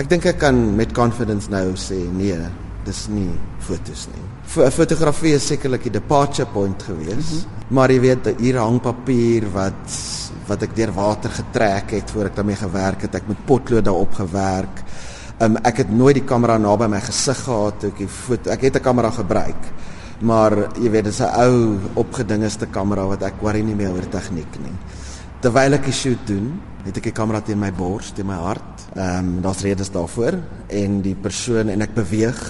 Ek dink ek kan met confidence nou sê nee, dis nie fotos nie. F fotografie is sekerlik die departure point gewees, mm -hmm. maar jy weet hier hang papier wat wat ek deur water getrek het voor ek daarmee gewerk het. Ek met potlood daarop gewerk. Um, ek het nooit die kamera naby my gesig gehad toe ek die foto ek het 'n kamera gebruik. Maar jy weet dis 'n ou opgedingeste kamera wat ek worry nie meer oor tegniek nie. Terwyl ek die shoot doen, het ek die kamera teen my bors, teen my hart. Ehm um, daar's redes daarvoor en die persoon en ek beweeg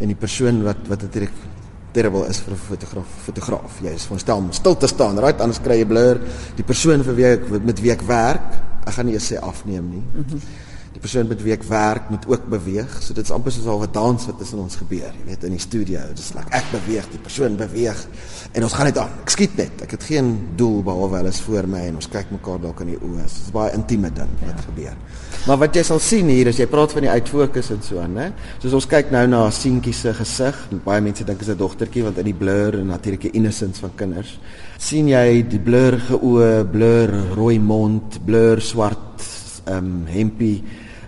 en die persoon wat wat natuurlik terrible is vir 'n fotograaf fotograaf. Jy is verstel om stil te staan right? Anders kry jy blur. Die persoon vir wie ek met wie ek werk ek gaan nie eers sê afneem nie. Mm -hmm die persoon met wie ek werk moet ook beweeg. So dit is amper soos 'n dans wat tussen ons gebeur, jy weet in die studio. Dit is like ek beweeg, die persoon beweeg en ons gaan net aan. Ek skiet net. Ek het geen doel behalwe hulle is voor my en ons kyk mekaar dalk in die oë. Dit is baie intieme ding wat ja. gebeur. Maar wat jy sal sien hier as jy praat van die uitfokus en so aan, né? Soos ons kyk nou na 'n seentjie se gesig. Baie mense dink dit is 'n dogtertjie want in die blur en natuurlik die innocence van kinders. sien jy die blur geoë, blur rooi mond, blur swart um, hempie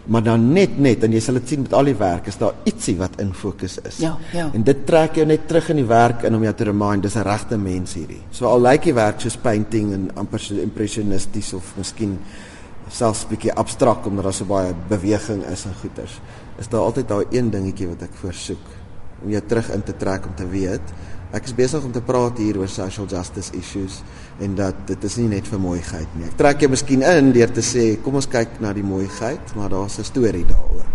maar dan net net en jy sal dit sien met al die werk is daar ietsie wat in fokus is. Ja, ja. En dit trek jou net terug in die werk in om jou te remind dis 'n regte mens hierdie. So al lyk die werk soos painting en amper so impressionisties of miskien selfs bietjie abstrakt omdat daar so baie beweging is en goeters. Is daar altyd daai een dingetjie wat ek voorsoek om jou terug in te trek om te weet Ek is besig om te praat hier oor social justice issues en dat dit is nie net vir mooiheid nie. Ek trek jou miskien in deur te sê kom ons kyk na die mooiheid, maar daar's 'n storie daaroor.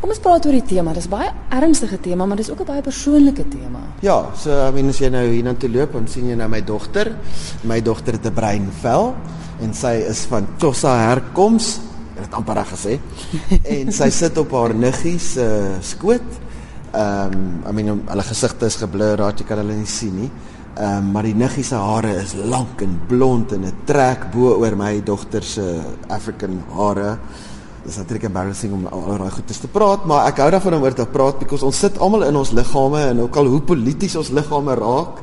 Kom ons praat oor die tema. Dis baie ernstige tema, maar dis ook 'n baie persoonlike tema. Ja, so I mean as jy nou hier na toe loop, dan sien jy nou my dogter. My dogter het 'n breinvel en sy is van Tossa herkoms. Ek het amper reg gesê. en sy sit op haar niggie se uh, skoot Ehm um, I mean hulle gesigte is geblur, raak jy kan hulle nie sien nie. Ehm um, maar die niggie se hare is lank en blond en 'n trek bo oor my dogter se African hare. Dis natuurlik embarrassing om al daai goeie te praat, maar ek hou daarvan om oor te praat because ons sit almal in ons liggame en ook al hoe polities ons liggame raak,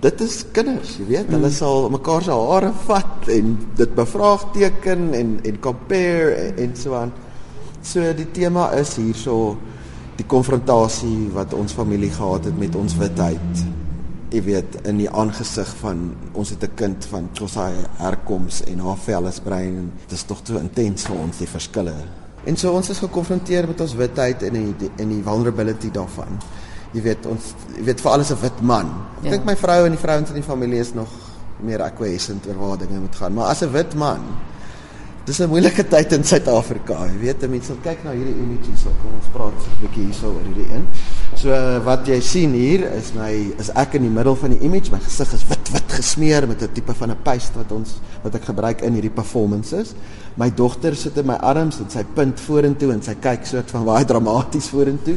dit is kinders, jy weet, hulle mm. sal mekaar se hare vat en dit bevraagteken en en compare en, en so aan. So die tema is hierso die konfrontasie wat ons familie gehad het met ons witheid. Jy weet in die aangesig van ons het 'n kind van Xhosa herkoms en haar vel is bruin en dit is tog te intens vir ons die verskille. En so ons is gekonfronteer met ons witheid en in die in die vulnerability daarvan. Jy weet ons jy weet vir alles 'n wit man. Ek ja. dink my vrou en die vrouens in die familie is nog meer acquiescent oor waar dinge moet gaan, maar as 'n wit man Dis 'n moeilike tyd in Suid-Afrika. Jy weet, mense wil kyk na hierdie image hierso. Kom ons praat 'n bietjie hierso oor hierdie een. So wat jy sien hier is my is ek in die middel van die image. My gesig is wit wit gesmeer met 'n tipe van 'n paste wat ons wat ek gebruik in hierdie performances. My dogter sit in my arms en sy punt vorentoe en sy kyk soort van baie dramaties vorentoe.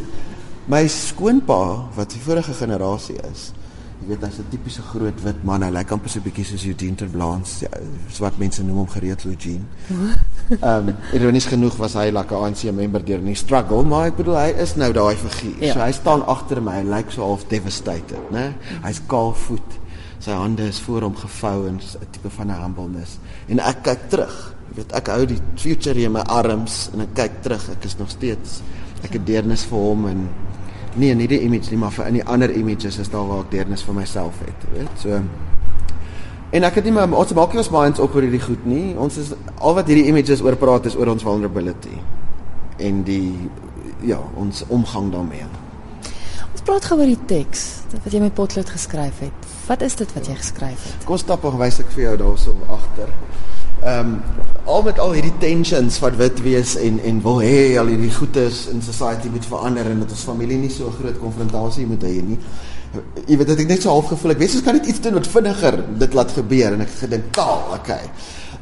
My skoonpa wat die vorige generasie is, Jy weet hy's 'n tipiese groot wit man. Hy lyk amper so 'n bietjie soos Eugene Terblans. Ja, swart mense noem hom gereeld Eugene. Ehm um, ironies genoeg was hy like 'n ANC member deur nie struggle, maar ek bedoel hy is nou daai figuur. Ja. So hy staan agter my. Hy lyk so half devastated, né? Hy's kaalvoet. Sy hande is voor hom gevou in 'n tipe van 'n humbleness. En ek kyk terug. Jy weet ek hou die future in my arms en ek kyk terug. Ek is nog steeds ek het deernis vir hom en nie in hierdie image nie, maar vir in die ander images is daar waar ek deernis vir myself het, weet. So en ek het nie my ons maak nie ons minds op oor hierdie goed nie. Ons is al wat hierdie images oor praat is oor ons vulnerability en die ja, ons omgang daarmee. Ons praat gou oor die teks wat jy met potlood geskryf het. Wat is dit wat jy geskryf het? Kom stap en wys ek vir jou daarso agter. Ehm um, al met al hierdie tensions wat wit wees en en wil hê al hierdie goedes in society moet verander en dat ons familie nie so 'n groot konfrontasie moet hê nie. Jy weet dit ek net so half gevoel ek weet ons kan net iets doen wat vinniger dit laat gebeur en ek het gedink taal, okay.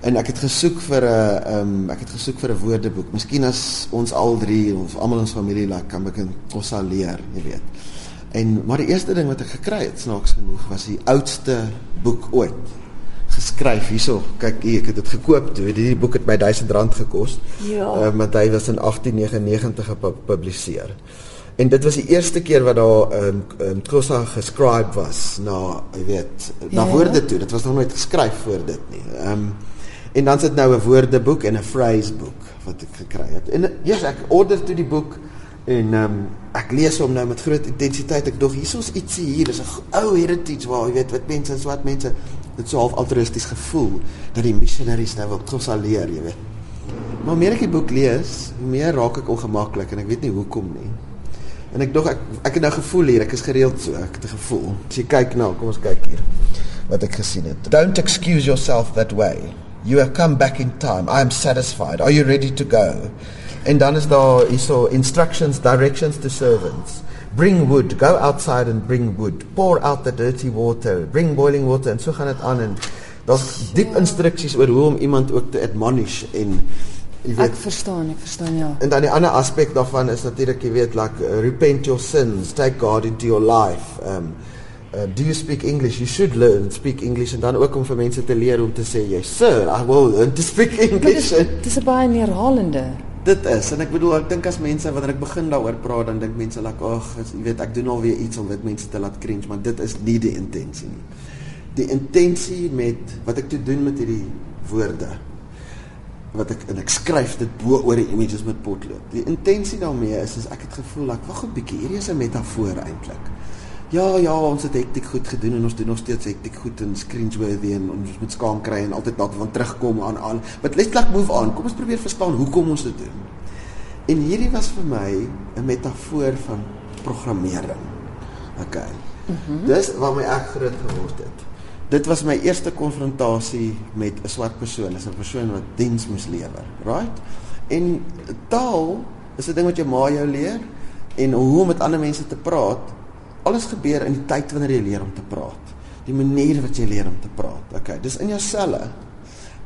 En ek het gesoek vir 'n ehm um, ek het gesoek vir 'n woordeboek. Miskien as ons al drie of almal ons familie like, kan begin kossa leer, jy weet. En maar die eerste ding wat ek gekry het snaaks genoeg was die oudste boek ooit geskryf hierso. Kyk hier, ek het dit gekoop. Hierdie boek het my R1000 gekos. Ja. Ehm uh, maar hy was in 1899 gepubliseer. En dit was die eerste keer wat daar ehm um, um, Kosa geskryf was na, jy weet, na ja. woorde toe. Dit was nog nooit geskryf voor dit nie. Ehm um, en dan sit nou 'n woordeboek en 'n phraseboek wat ek gekry het. En ja, yes, ek order toe die boek en ehm um, ek lees hom nou met groot intensiteit. Ek dog hiersoos ietsie hier, is 'n ou heritage waar jy weet wat mense, swart mense dit so half altruïsties gevoel dat die missionaries nou wil trots leer, jy weet. Maar meer ek die boek lees, hoe meer raak ek ongemaklik en ek weet nie hoekom nie. En ek dog ek ek het nou gevoel hier, ek is gereeld so, ek het 'n gevoel. As jy kyk nou, kom ons kyk hier wat ek gesien het. Don't excuse yourself that way. You have come back in time. I am satisfied. Are you ready to go? En dan is daar hierso instructions, directions to servants. Bring wood, go outside and bring wood. Pour out the dirty water. Bring boiling water en so gaan dit aan en daar's diep instruksies oor hoe om iemand ook te admonish en jy weet Ek verstaan, ek verstaan ja. En dan die ander aspek daarvan is natuurlik jy weet like repent your sins, take God into your life. Um uh, do you speak English? You should learn speak English en dan ook om vir mense te leer om te sê, "Yes, sir, I will learn to speak English." Dit is 'n baie neerhalende. Dit is en ek bedoel ek dink as mense wanneer ek begin daaroor praat dan dink mense like, "Ag, jy weet, ek doen alweer iets om dit mense te laat cringe," maar dit is nie die intensie nie. Die intensie met wat ek te doen met hierdie woorde wat ek en ek skryf dit bo oor die images met potlood. Die intensie daarmee is is ek het gevoel ek wag 'n bietjie, hierdie is 'n metafoor eintlik. Ja, ja, ons het hektiek goed gedoen en ons doen nog steeds hektiek goed en screensworthy en ons moet skaam kry en altyd dalk van terugkom aan aan. But let's like move on. Kom ons probeer verstaan hoekom ons dit doen. En hierdie was vir my 'n metafoor van programmering. OK. Mm -hmm. Dis waarmee ek groot geword het dit was my eerste konfrontasie met 'n swart persoon, 'n persoon wat diens moes lewer, right? En taal is 'n ding wat jou ma jou leer en hoe om met ander mense te praat. Alles gebeur in die tyd wanneer jy leer om te praat. Die manier wat jy leer om te praat. Okay, dis in jou selle.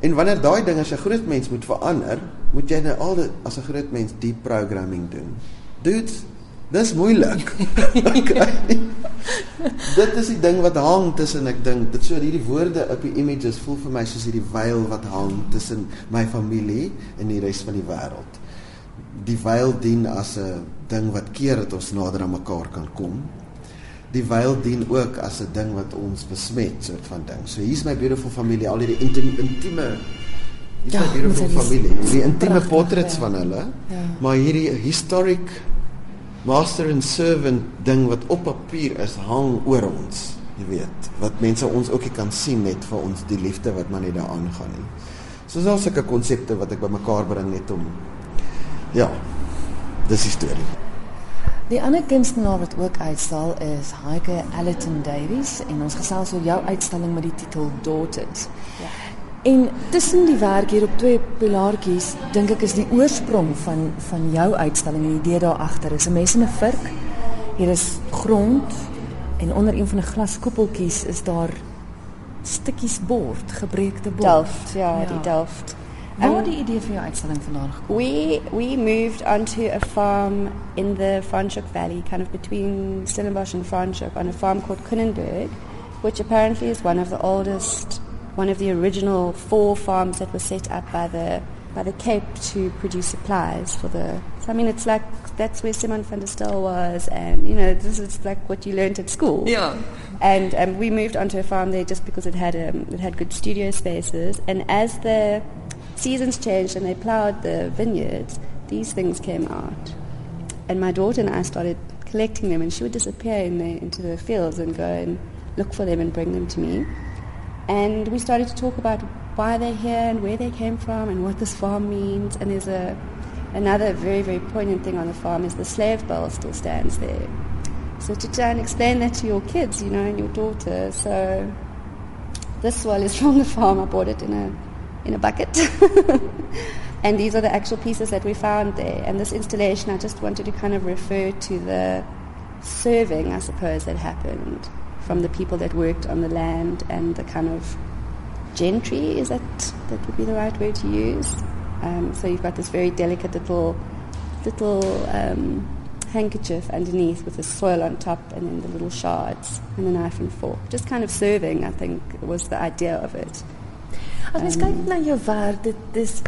En wanneer daai ding as 'n groot mens moet verander, moet jy nou al dit as 'n groot mens deep programming doen. Dudes, dis moeilik. okay dit is die ding wat hang tussen ek dink dit so hierdie woorde op die images voel vir my soos hierdie veil wat hang tussen my familie en die res van die wêreld. Die veil dien as 'n ding wat keer dat ons nader aan mekaar kan kom. Die veil dien ook as 'n ding wat ons besmet soort van ding. So hier's my beautiful familie, al hierdie intieme intieme Dis ja, 'n beautiful familie. Die intieme portrets ja. van hulle. Ja. Maar hierdie historic master and servant ding wat op papier is hang oor ons jy weet wat mense ons ook nie kan sien net vir ons die liefde wat maar net daaraan gaan nie soos al sulke konsepte wat ek bymekaar bring net om ja dis die storie Die ander kunstenaar wat ook uitstal is Heike Allerton Davies en ons gesels oor jou uitstalling met die titel Daughters. Ja. En tussen die werk hier op twee pilaartjies, dink ek is die oorsprong van van jou uitstalling en die idee daar agter. Is 'n mes en 'n vurk. Hier is grond en onder een van die glaskoepeltjies is daar stukkies bord, gebreekte bord. Delft, ja, ja. die Delft. Waar um, die idee vir jou uitstalling vandaan gekom? We we moved onto a farm in the Franschhoek Valley, kind of between Stellenbosch and Franschhoek on a farm called Kunnenberg, which apparently is one of the oldest one of the original four farms that were set up by the by the Cape to produce supplies for the. So I mean, it's like that's where Simon van der Stel was, and you know, this is like what you learned at school. Yeah. And um, we moved onto a farm there just because it had um, it had good studio spaces, and as the seasons changed and they ploughed the vineyards, these things came out, and my daughter and I started collecting them, and she would disappear in the, into the fields and go and look for them and bring them to me. And we started to talk about why they're here and where they came from and what this farm means. And there's a another very, very poignant thing on the farm is the slave bell still stands there. So to try and explain that to your kids, you know, and your daughter. So this one is from the farm. I bought it in a in a bucket. and these are the actual pieces that we found there. And this installation, I just wanted to kind of refer to the serving, I suppose, that happened from the people that worked on the land and the kind of gentry, is that, that would be the right word to use? Um, so you've got this very delicate little, little um, handkerchief underneath with the soil on top and then the little shards and the knife and fork. Just kind of serving, I think, was the idea of it. As mens um, kyk na jou werk, dit dis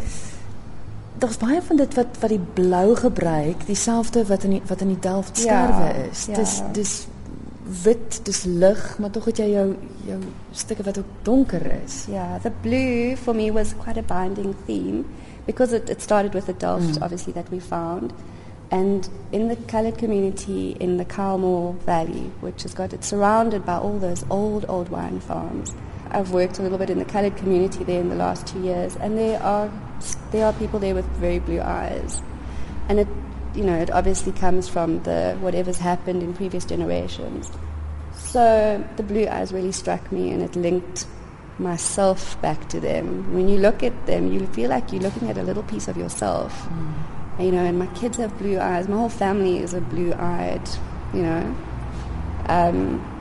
daar's baie van dit wat wat die blou gebruik, dieselfde wat in die, wat in die Delft skerwe ja, is. Ja. Dis dis wit, dis lig, maar tog het jy jou jou stukke wat ook donker is. Yeah, the blue for me was quite a binding theme because it, it started with the Delft, mm. obviously, that we found. And in the coloured community in the Kalmore Valley, which has got it's surrounded by all those old, old wine farms. I've worked a little bit in the coloured community there in the last two years, and there are there are people there with very blue eyes, and it you know it obviously comes from the whatever's happened in previous generations. So the blue eyes really struck me, and it linked myself back to them. When you look at them, you feel like you're looking at a little piece of yourself. Mm. You know, and my kids have blue eyes. My whole family is a blue-eyed. You know, um,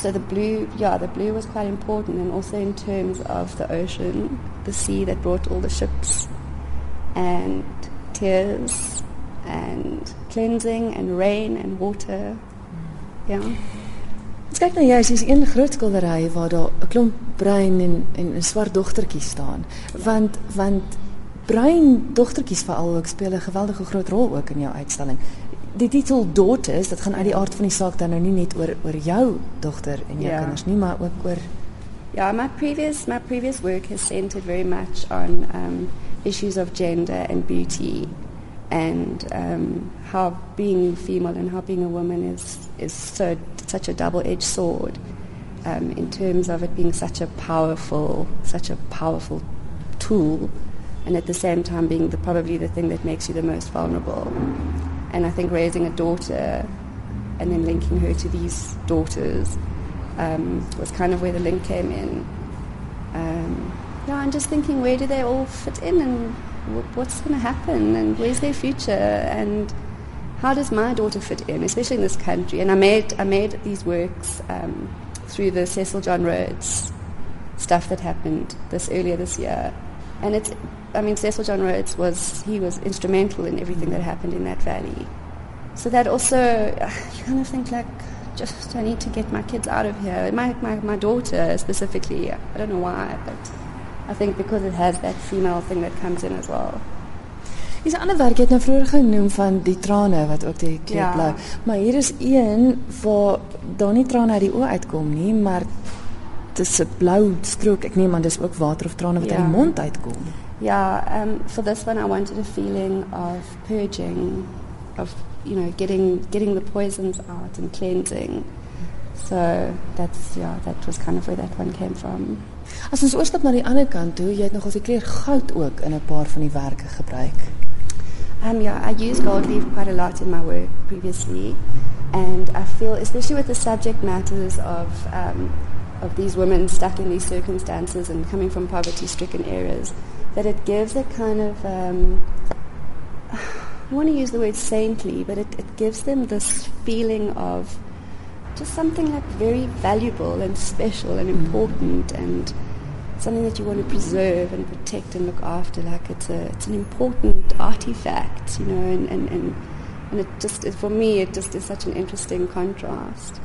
so the blue, yeah, the blue was quite important, and also in terms of the ocean, the sea that brought all the ships, and tears, and cleansing, and rain, and water. Yeah. Ons kyk nou juist is een groot skildery waar daar 'n klomp bruin en en 'n swart dogtertjies staan. Want want bruin dogtertjies veral ook speel 'n geweldige groot rol ook in jou uitstalling. Die titel Daughters, dit gaan uit die aard van die saak dan nou nie net oor oor jou dogter en jou yeah. kinders nie, maar ook oor Yeah, my previous my previous work has centered very much on um issues of gender and beauty and um how being female and how being a woman is is so such a double-edged sword um, in terms of it being such a powerful, such a powerful tool, and at the same time being the, probably the thing that makes you the most vulnerable. And I think raising a daughter and then linking her to these daughters um, was kind of where the link came in. Um, yeah, I'm just thinking, where do they all fit in, and what's going to happen, and where's their future, and how does my daughter fit in, especially in this country? And I made, I made these works um, through the Cecil John Rhodes stuff that happened this earlier this year. And it's, I mean, Cecil John Rhodes was, he was instrumental in everything that happened in that valley. So that also, you kind of think like, just I need to get my kids out of here. My, my, my daughter specifically, I don't know why, but I think because it has that female thing that comes in as well. Dis 'n ander werk jy het nou vroeër genoem van die trane wat ook die kleur ja. blou. Maar hier is een waar daar nie trane uit die oë uitkom nie, maar dis 'n blou strook. Ek neem aan dis ook water of trane wat ja. uit die mond uitkom. Ja, um for this one I wanted a feeling of purging of you know getting getting the poisons out and cleansing. So that's yeah, that was kind of where that one came from. As ons oorstap na die ander kant toe, jy het nog al die kleur goud ook in 'n paar van die werke gebruik. Um, yeah, I use gold leaf quite a lot in my work previously, and I feel, especially with the subject matters of um, of these women stuck in these circumstances and coming from poverty-stricken areas, that it gives a kind of um, I want to use the word saintly, but it, it gives them this feeling of just something like very valuable and special and important and something that you want to preserve and protect and look after. Like it's a it's an important artifact, you know, and, and, and, and it just for me it just is such an interesting contrast.